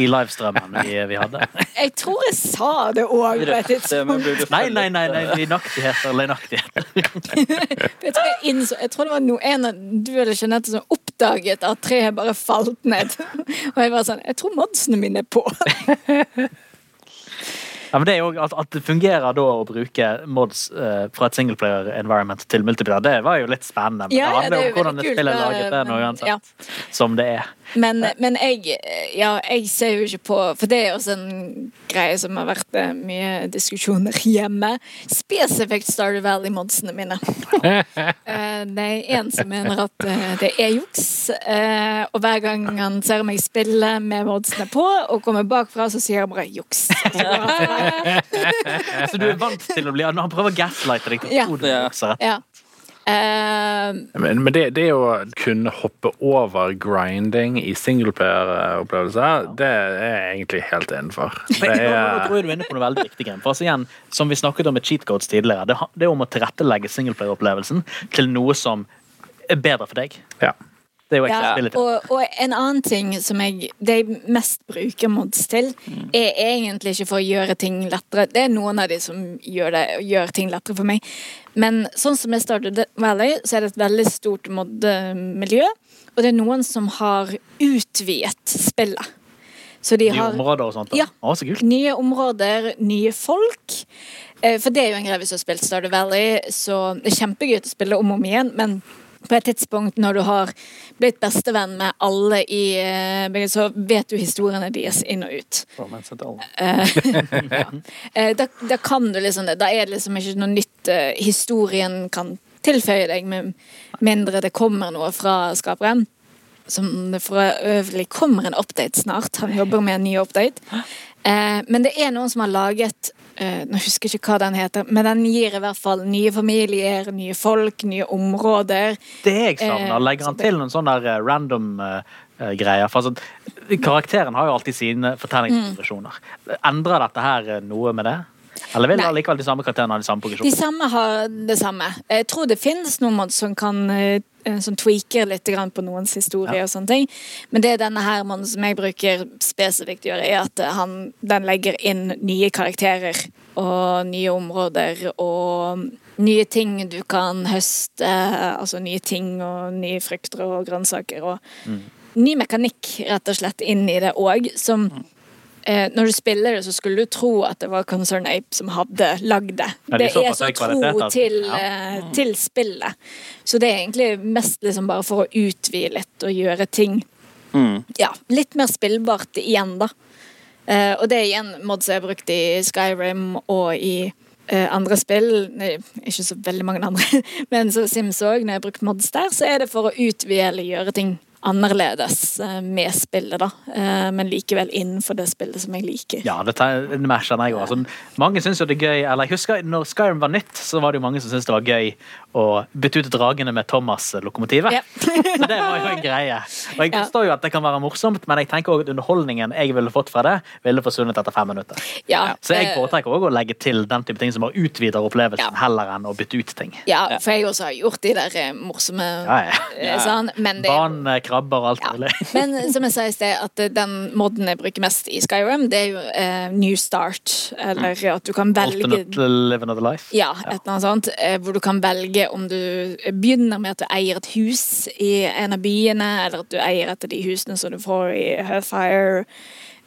i livestrømmen vi, vi hadde. Jeg tror jeg sa det òg på et tidspunkt. Nei, nei, nei, nei løgnaktigheter, løgnaktigheter. Jeg tror, jeg, innså, jeg tror det var noe, en av du eller Jeanette som oppdaget at treet bare falt ned. Og jeg var sånn Jeg tror modsene mine er på. Ja, men det er jo at, at det fungerer da å bruke mods uh, fra et singleplayer environment til multiplayer, det var jo litt spennende. Men Ja, ja, det handler jo om hvordan et spill er laget, det er noe uansett. ja. Som det er. Men, men jeg, ja, jeg ser jo ikke på For det er også en greie som har vært eh, mye diskusjoner hjemme. Spesifikt Stardew Valley-modsene mine. Eh, det er en som mener at eh, det er juks. eh, Og hver gang han ser meg spille med modsene på og kommer bakfra, så sier han bare juks. Så du er vant til å bli Han prøver å gaslighte deg til Ja. å tro du jukser. Ja. Eh, Men, men det, det å kunne hoppe over grinding i singleplayer-opplevelser, det er jeg egentlig helt innenfor. Det er... nå, tror jeg du er inne på noe veldig viktig. For altså igjen, Som vi snakket om med cheat codes tidligere, det, det er om å tilrettelegge singleplayer-opplevelsen til noe som er bedre for deg. ja. Det er jo Ja, og, og en annen ting som jeg de mest bruker mods til, er egentlig ikke for å gjøre ting lettere. Det er noen av de som gjør, det, gjør ting lettere for meg. Men sånn som jeg startet Valley, så er det et veldig stort mod-miljø. Og det er noen som har utvidet spillet. Så de Nye har områder og sånt. da. Ja. Å, så kult. nye områder, nye folk. Eh, For det er jo en greie hvis du har spilt Stardew Valley, så det er kjempegøy å spille om og om igjen, men på et tidspunkt når du har blitt bestevenn med alle i eh, så vet du historiene deres inn og ut. All. Eh, Da, da kan du liksom det. Da er det liksom ikke noe nytt eh, historien kan tilføye deg, med mindre det kommer noe fra skaperen. Som det for øvrig kommer en update snart. Han jobber med en ny update. Eh, men det er noen som har laget eh, Nå husker jeg ikke hva den heter, men den gir i hvert fall nye familier, nye folk, nye områder. Det jeg savner, Eh, legger han til noen sånne der, eh, random eh, eh, greier. For altså, karakteren har jo alltid sine fortellingsprogresjoner. Endrer dette her eh, noe med det? Eller vil allikevel de samme karakterene ha de samme De samme har det samme. Jeg tror det finnes noen som kan eh, som tweaker litt på noens historie og sånne ting. Men det denne her man, som jeg bruker spesifikt gjør, er at eh, han, den legger inn nye karakterer og nye områder og nye ting du kan høste. Altså nye ting og nye frukter og grønnsaker og ny mekanikk rett og slett inn i det òg, som eh, når du spiller det, så skulle du tro at det var Concern Ape som hadde lagd det. Ja, de det er så tro altså. til, Ja. eh, til spillet. Så det er egentlig mest liksom bare for å utvide litt og gjøre ting Mm. ja, litt mer spillbart igjen, da. Eh, og det er igjen mods jeg har brukt i Skyrim og i eh, andre spill. Nei, ikke så veldig mange andre, men så Sims òg. Når jeg har brukt mods der, så er det for å utvide eller gjøre ting annerledes eh, med spillet, da. Eh, men likevel innenfor det spillet som jeg liker. Ja, det, tar- det jeg òg. Altså, mange syns jo det er gøy Eller jeg husker når Skyrim var nytt, så var det jo mange som syntes det var gøy å bytte ut dragene med Thomas-lokomotivet. Ja. Så det var jo en greie. Og jeg forstår jo at det kan være morsomt, men jeg tenker også at underholdningen jeg ville fått fra det, ville forsvunnet etter fem minutter. Ja, Så jeg eh, foretrekker òg å legge til den type ting som bare utvider opplevelsen, Ja. heller enn å bytte ut ting. ja, for jeg også har gjort de der morsomme Ja, ja. sånn, men det krabber og alt Ja. mulig. Men som jeg sa i sted, at den moden jeg bruker mest i Skyrim, det er jo eh, New Start. Eller at du kan velge Alternate live another life. Ja, et eller annet sånt. eh, Hvor du kan velge om du begynner med at du eier et hus i en av byene, eller at du eier et av de husene som du får i Hearthfire,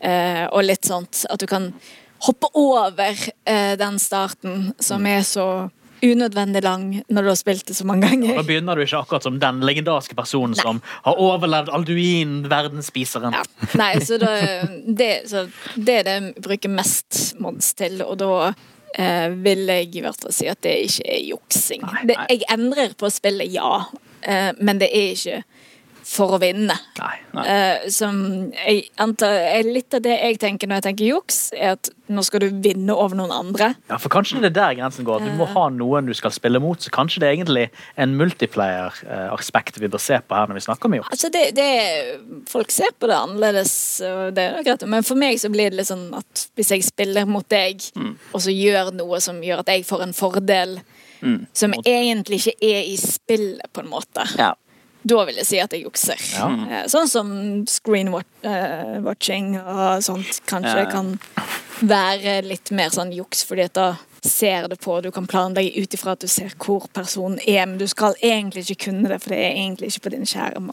eh, og litt sånt. At du kan hoppe over eh, den starten som er så unødvendig lang når du har spilt det så mange ganger. Da begynner du ikke akkurat som den legendariske personen Nei. som har overlevd Alduin, verdensspiseren. Ja. Nei, så, da, det, så det er det jeg bruker mest Mons til, og da eh, vil jeg i hvert fall si at det ikke er juksing. Det, jeg endrer på spillet, ja, eh, men det er ikke for å vinne. Nei. Eh, som jeg antar er Litt av det jeg tenker når jeg tenker juks, er at nå skal du vinne over noen andre. Ja, for Kanskje det er der grensen går. Du må ha noen du skal spille mot. Så kanskje det er egentlig en multiplayer-aspekt vi bør se på her når vi snakker om juks. Altså det, det, folk ser på det annerledes, og det er greit. Men for meg så blir det litt sånn at hvis jeg spiller mot deg, og så gjør noe som gjør at jeg får en fordel, som egentlig ikke er i spillet, på en måte, Ja. Da vil jeg si at jeg jukser. Ja. Eh, Sånn som screen-watching og sånt kanskje ja. kan være litt mer sånn juks, fordi at da ser det på, du kan planlegge ut ifra at du ser hvor personen er, men du skal egentlig ikke kunne det, for det er egentlig ikke på din skjerm.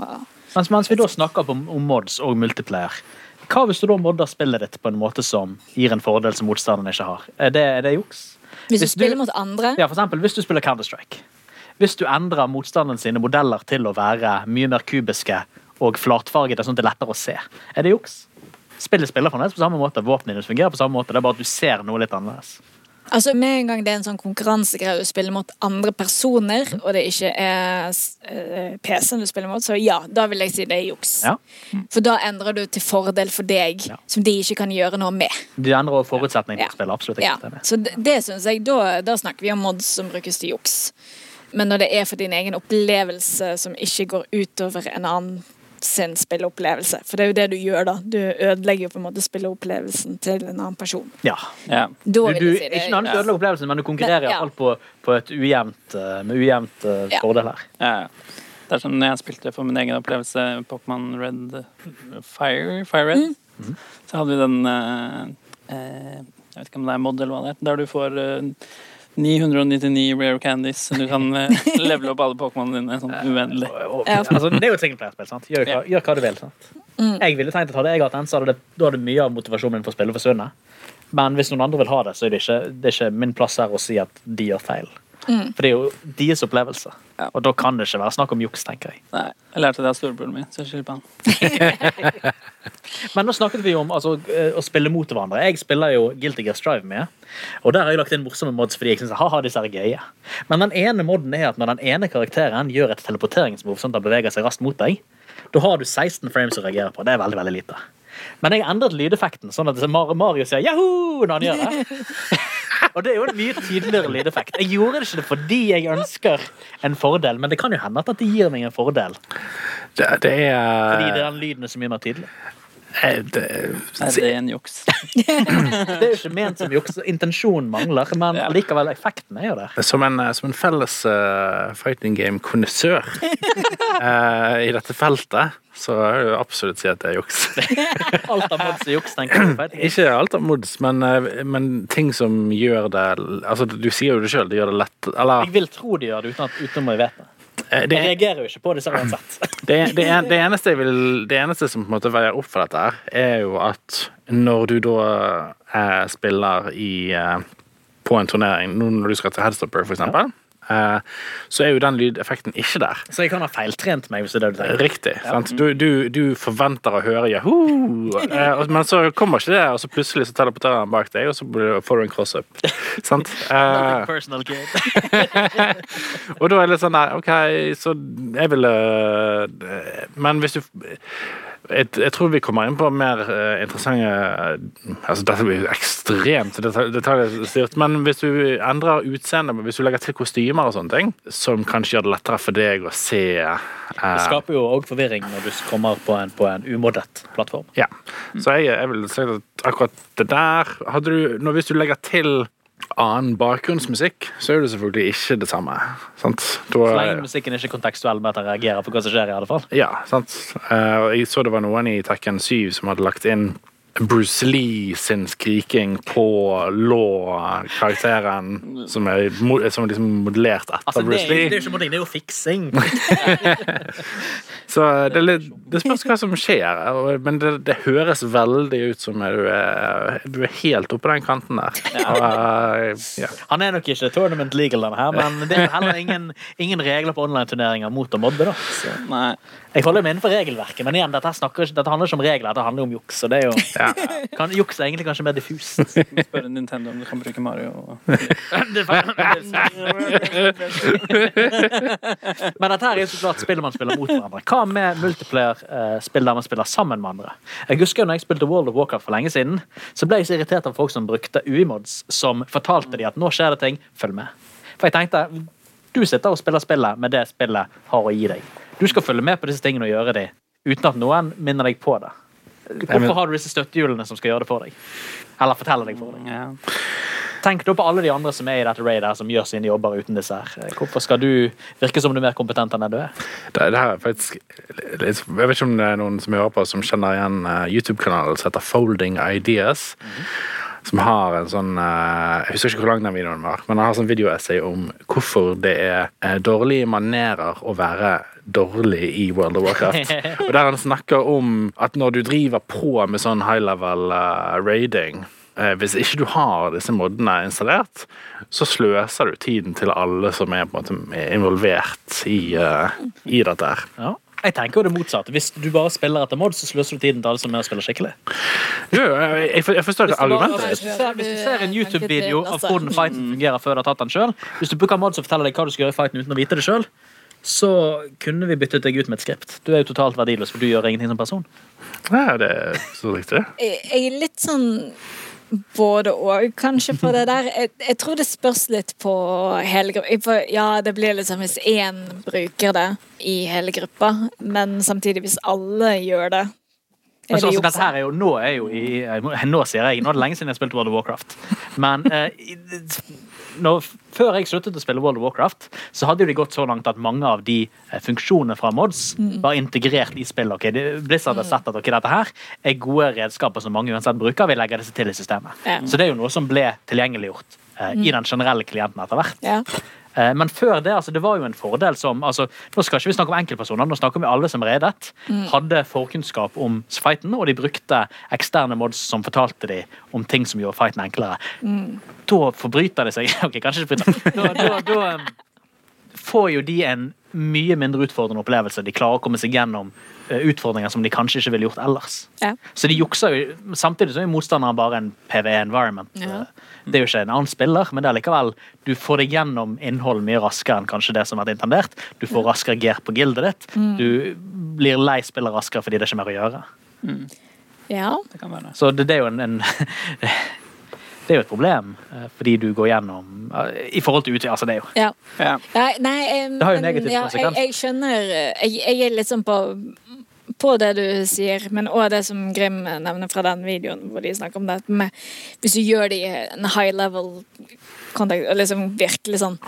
Mens, mens vi da snakker om, om mods og multiplayer, hva hvis du da modder spillet ditt på en måte som gir en fordel som motstanderen ikke har? Er det, er det juks? hvis du Hvis du- spiller mot andre Ja, for eksempel hvis du spiller Counter-Strike. Hvis du endrer motstanderen sine modeller til å være mye mer kubiske og flatfargede, sånn at det er lettere å se, er det juks? Spillet spiller fremdeles på samme måte, våpnene fungerer på samme måte, det er bare at du ser noe litt annerledes. Altså Med en gang det er en sånn konkurransegreie du spiller mot andre personer, og det ikke er eh, PC-en du spiller mot, så ja, da vil jeg si det er juks. Ja. For da endrer du til fordel for deg, Ja. som de ikke kan gjøre noe med. Du endrer også for Ja. spillet. absolutt. Ja. Så det, det synes jeg, da, da snakker vi om mods som brukes til juks. Men når det er for din egen opplevelse som ikke går utover en annen sin spilleopplevelse, for det er jo det du gjør da, du ødelegger jo på en måte spilleopplevelsen til en annen person. Ja. Ja. Da Du, vil du, jeg si det. ikke nødvendigvis ødelegger opplevelsen, men du konkurrerer Men, ja. hvert fall på, på et ujevnt, eh, med ujevnt eh, Ja. fordel her. Ja. Det er sånn, når jeg spilte for min egen opplevelse Pokémon Red eh, Fire, Fire Red, Mm. så hadde vi den uh, uh, Jeg vet ikke om det er model, hva det er, der du får eh, 999 rare candies, så du kan uh, levele opp alle Pokémonene dine sånn uendelig. Ja. Altså, det er jo et singleplayerspill. sant? Gjør, hva- gjør hva du vil. sant? Mm. Jeg ville tenkt at Hadde jeg hatt den, så hadde det, da hadde mye av motivasjonen min for å spille forsvunnet. Men hvis noen andre vil ha det, så er det ikke, det er ikke min plass her å si at de gjør feil. Mm. For det er jo deres opplevelse. Ja. Og da kan det ikke være snakk om juks, tenker jeg. Nei, jeg lærte det av storebroren min, så jeg skylder på han. Men nå snakket vi om altså, eh, å spille mot hverandre. Jeg spiller jo Guilty Gear Strive med. Og der har jeg lagt inn morsomme mods fordi jeg synes ha-ha, disse er gøye. Men den ene moden er at når den ene karakteren gjør et teleporteringsmove sånn at han beveger seg raskt mot deg, da har du 16 frames å reagere på. Det er veldig, veldig lite. Men jeg endret lydeffekten sånn at Mario sier 'Yahoo!' når han gjør det. Og det er jo en mye tydeligere lydeffekt. Jeg gjorde det ikke fordi jeg ønsker en fordel, men det kan jo hende at det gir meg en fordel. Det, det Fordi det er er den lyden er så mye mer tydelig. Eh, det, Er en juks? Det er jo ikke ment som juks. Intensjonen mangler, men Ja. likevel, effekten er jo der. Som en, eh, som en felles uh, fighting game-konnissør uh, i dette feltet, så vil jeg absolutt si at det er juks. Alt av mods er juks, tenker du? Ikke alt av mods, men, eh, men ting som gjør det Altså, du sier jo det sjøl, det gjør det lett Eller Jeg vil tro de gjør det uten at utenom jeg vet det. Eh, Jeg reagerer jo ikke på disse uansett. det, det, det, eneste jeg vil, det eneste som på en måte veier opp for dette, her, er jo at når du da eh, spiller i eh, på en turnering, når du skal til Headstopper, eksempel, eh, så er jo den lydeffekten ikke der. Så jeg kan ha feiltrent meg, hvis det er det du tenker. Riktig. sant? Du, du, du forventer å høre Yahoo! Eh, men så kommer ikke det, og så plutselig så teleporterer han bak deg, og så får du en cross-up. Sant? Eh, personal, kid. og da er det litt sånn der, OK, så jeg ville eh, Men hvis du jeg, jeg tror vi kommer inn på mer eh, interessante altså Dette blir ekstremt detalj- detaljstyrt, men hvis du endrer utseendet, hvis du legger til kostymer og sånne ting, som kanskje gjør det lettere for deg å se Det eh, skaper jo òg forvirring når du kommer på en, på en umoddet plattform. Ja. Så jeg, jeg vil si at akkurat det der hadde du, når, Hvis du legger til annen bakgrunnsmusikk, så er det selvfølgelig ikke det samme. Sant? Så lenge musikken ikke er kontekstuell med at han reagerer på hva som skjer. i alle fall. ja, sant. Eh, jeg så det var noen i Tekken 7 som hadde lagt inn Bruce Lee sin skriking på Law-karakteren, som er som er liksom modellert etter Altså, Bruce Lee. det er jo ikke modding, det er jo fiksing. Så det, er litt, det spørs hva som skjer, men det, det høres veldig ut som du er, du er helt oppe den kanten der. Og, eh, ja. Han er nok ikke tournament legal, denne her, men det er heller ingen, ingen regler på online-turneringer mot å mobbe, da. Så Nei. Jeg holder meg innenfor regelverket, men igjen, dette, snakker, dette handler ikke om regler, dette handler om juks. Og det er jo, Ja. kan, juks er egentlig kanskje mer diffust. Spørre Nintendo om du kan bruke Mario. Er- Men dette her er jo så klart spill man spiller mot hverandre. Hva med multiplayer-spill der man spiller sammen med andre? Jeg husker jo når jeg spilte World of Warcraft for lenge siden, så ble jeg så irritert av folk som brukte UI-mods, som fortalte de at nå skjer det ting, følg med. For jeg tenkte, du sitter og spiller spillet med det spillet har å gi deg. Du skal følge med på disse tingene og gjøre de, uten at noen minner deg på det. Hvorfor har du disse støttehjulene som skal gjøre det for deg? Eller fortelle deg for deg? Ja. Tenk da på alle de andre som er i dette raidet som gjør sine jobber uten disse her. Hvorfor skal du virke som du er mer kompetent enn du er? Det, det her er faktisk Jeg vet ikke om det er noen som hører på som kjenner igjen eh, YouTube-kanalen som heter Folding Ideas. Som har en sånn eh, Jeg husker ikke hvor lang den videoen var, men han har sånn videoessay om hvorfor det er eh, dårlige manerer å være dårlig i World of Warcraft. Og der han snakker om at når du driver på med sånn high level uh, raiding eh, hvis ikke du har disse modene installert, så sløser du tiden til alle som er på en måte involvert i, uh, i dette her. Ja. Jeg tenker jo det motsatte. Hvis du bare spiller etter mod, så sløser du tiden til alle som er og spiller skikkelig. Jo, jeg, jeg, forstår ikke argumentet hvis du ser, hvis du ser en YouTube-video av hvordan fighten fungerer før du har tatt den sjøl, hvis du bruker mod som forteller deg hva du skal gjøre i fighten uten å vite det sjøl, så kunne vi byttet deg ut med et skript. Du er jo totalt verdiløs, for du gjør ingenting som person. Ja, det er så riktig. Jeg jeg er litt sånn både og, kanskje, på det der. Jeg, jeg tror det spørs litt på hele gruppa. Ja, det blir liksom hvis én bruker det i hele gruppa, men samtidig hvis alle gjør det. Men Er så, det altså, dette her er jo, nå er jo i, Nå sier jeg Nå er det lenge siden jeg har spilt World of Warcraft. Men eh, i- når, før jeg sluttet å spille World of Warcraft, så hadde det de gått så langt at mange av de eh, funksjonene fra mods var integrert i spillet. Okay, det- Blizzard har sett at okay, dette her er gode redskaper som mange uansett bruker. Vi legger disse til i systemet. Så det er jo noe som ble tilgjengeliggjort eh, i den generelle klienten etter hvert. Ja. Eh, Men før det, altså, det var jo en fordel som altså, Nå skal ikke vi snakke om enkeltpersoner, nå snakker vi alle som redet. Hadde forkunnskap om fighten, og de brukte eksterne mods som fortalte dem om ting som gjorde fighten enklere. Da forbryter de seg Ok, kanskje ikke forbryter. Da, da, da eh, får jo de en mye mindre utfordrende opplevelse. De klarer å komme seg gjennom eh, utfordringer som de kanskje ikke ville gjort ellers. Ja. Så de jukser jo, Samtidig så er motstanderen bare en PVE-environment. Ja. Det er jo ikke en annen spiller, men det er likevel du får deg gjennom innhold mye raskere enn kanskje det som har vært intendert. Du får raskere gear på gildet ditt. Du blir lei spillet raskere fordi det er ikke mer å gjøre. ja. Det kan være. Så det, det er jo en, en Det er jo et problem, eh, fordi du går gjennom eh, I forhold til utvikling. Altså, det er jo ja. Ja. Nei, nei em, Det har jo negativ ja, konsekvens. Jeg, jeg skjønner eh, jeg, jeg er litt sånn på på det du sier, men òg det som Grim nevner fra den videoen hvor de snakker om det med Hvis du gjør det i en high level kontakt, og liksom virkelig sånn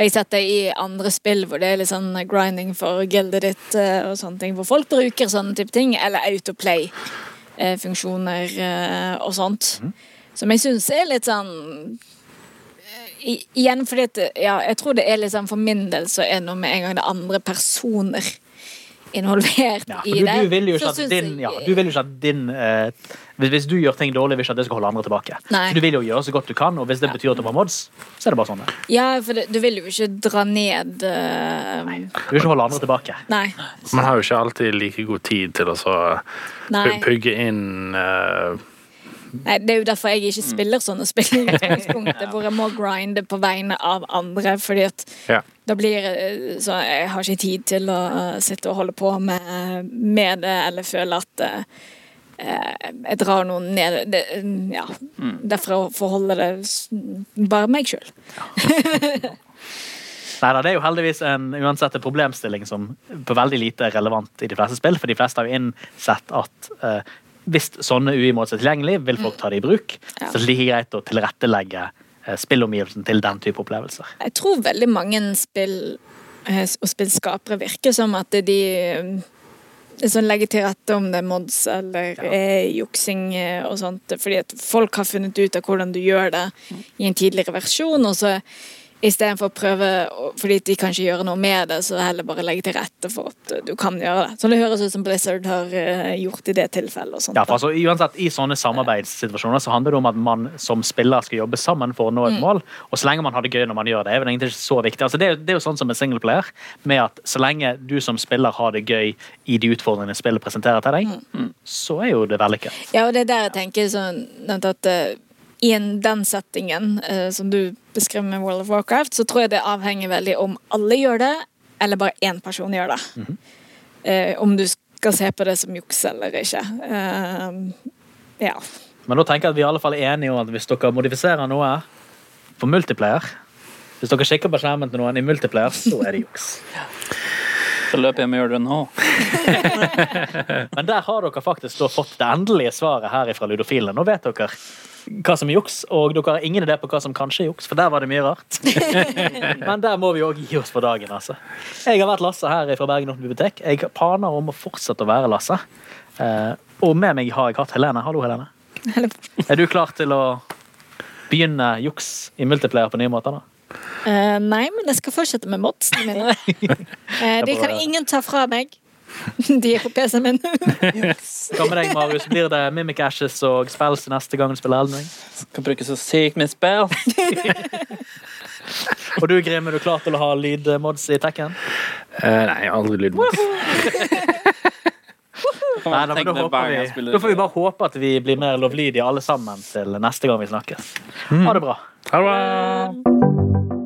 jeg har sett det i andre spill hvor det er litt sånn grinding for gildet ditt og sånne ting, hvor folk bruker sånne type ting, eller autoplay-funksjoner og sånt. Som jeg syns er litt sånn eh, i- igjen fordi at Ja, jeg tror det er liksom For min del så er noe med en gang det andre personer involvert Ja, i du, det. du vil jo så ikke at din, ja, du vil jo ikke at din eh, hvis, hvis du gjør ting dårlig, vil ikke at det skal holde andre tilbake. Nei. Så du vil jo gjøre så godt du kan, og hvis det betyr at du får mods, så er det bare sånn. Ja, for det, du vil jo ikke dra ned eh, Du vil ikke holde andre tilbake. Nei. Man har jo ikke alltid like god tid til å så Nei. pugge inn eh, Nei, Det er jo derfor jeg ikke spiller sånne spill i utgangspunktet, hvor jeg må grinde på vegne av andre. fordi at Ja. da blir så Jeg har ikke tid til å eh, sitte og holde på med, med det, eller føle at eh, eh, jeg drar noen ned det, Ja. Derfor forholder det bare meg sjøl. Neida, det er jo heldigvis en uansett en problemstilling som på veldig lite er relevant i de fleste spill, for de fleste har jo innsett at eh, hvis sånne UI-måter er tilgjengelig, vil folk ta det i bruk. Ja. Så det er like greit å tilrettelegge eh, spillomgivelsen til den type opplevelser. Jeg tror veldig mange spill eh, og spillskapere virker som at de sånn legge legger til rette om det er mods eller eh, juksing eh, og sånt. Fordi at folk har funnet ut av hvordan du gjør det i en tidligere versjon, og så istedenfor å prøve Fordi de kan ikke gjøre noe med det, så heller bare legge til rette for at du kan gjøre det. Så det høres ut som Blizzard har eh, gjort i det tilfellet. Ja, for altså, uansett, I sånne samarbeidssituasjoner så handler det om at man som spiller skal jobbe sammen for å nå et mål. Og så lenge man har det gøy når man gjør det, er vel egentlig ikke så viktig. Altså, det, er, det er jo sånn som med singleplayer, med at så lenge du som spiller har det gøy i de utfordringene spillet presenterer til deg, så er jo det vellykket. Ja, og det er der jeg tenker sånn at eh, i en, den settingen eh, som du beskrev med World of Warcraft, så tror jeg det avhenger veldig om alle gjør det, eller bare én person gjør det. eh, om du skal se på det som juks eller ikke. Eh, ja. Men da tenker jeg at vi i alle fall er enige om at hvis dere modifiserer noe på multiplayer Hvis dere kikker på skjermen til noen i multiplayer, så er det juks. Så løp hjem og gjør det nå. Men der har dere faktisk da fått det endelige svaret her fra ludofilene. Nå vet dere hva som er juks, og dere har ingen idé på hva som kanskje er juks, for der var det mye rart. Men der må vi òg gi oss for dagen, altså. Jeg har vært Lasse her fra Bergen Offentlige Bibliotek. Jeg paner om å fortsette å være Lasse. Eh, og med meg har jeg hatt Helene. Hallo, Helene. Er du klar til å begynne juks i multiplayer på nye måter? da? Uh, nei, men jeg skal fortsette med modsene mine. uh, de kan ingen ta fra meg. De er på PC-en min. Hva med deg, Marius? Blir det Mimic Ashes og spells neste gang du spiller Elden Ring? Skal bruke så sykt mye spill. Og du, Grim, er du klar til å ha lydmods i Tekken? Uh, Nei, aldri lydmods. Nei, da, da, håper vi, da får vi bare håpe at vi blir mer lovlydige alle sammen til neste gang vi snakkes. Ha det bra. Ha det bra.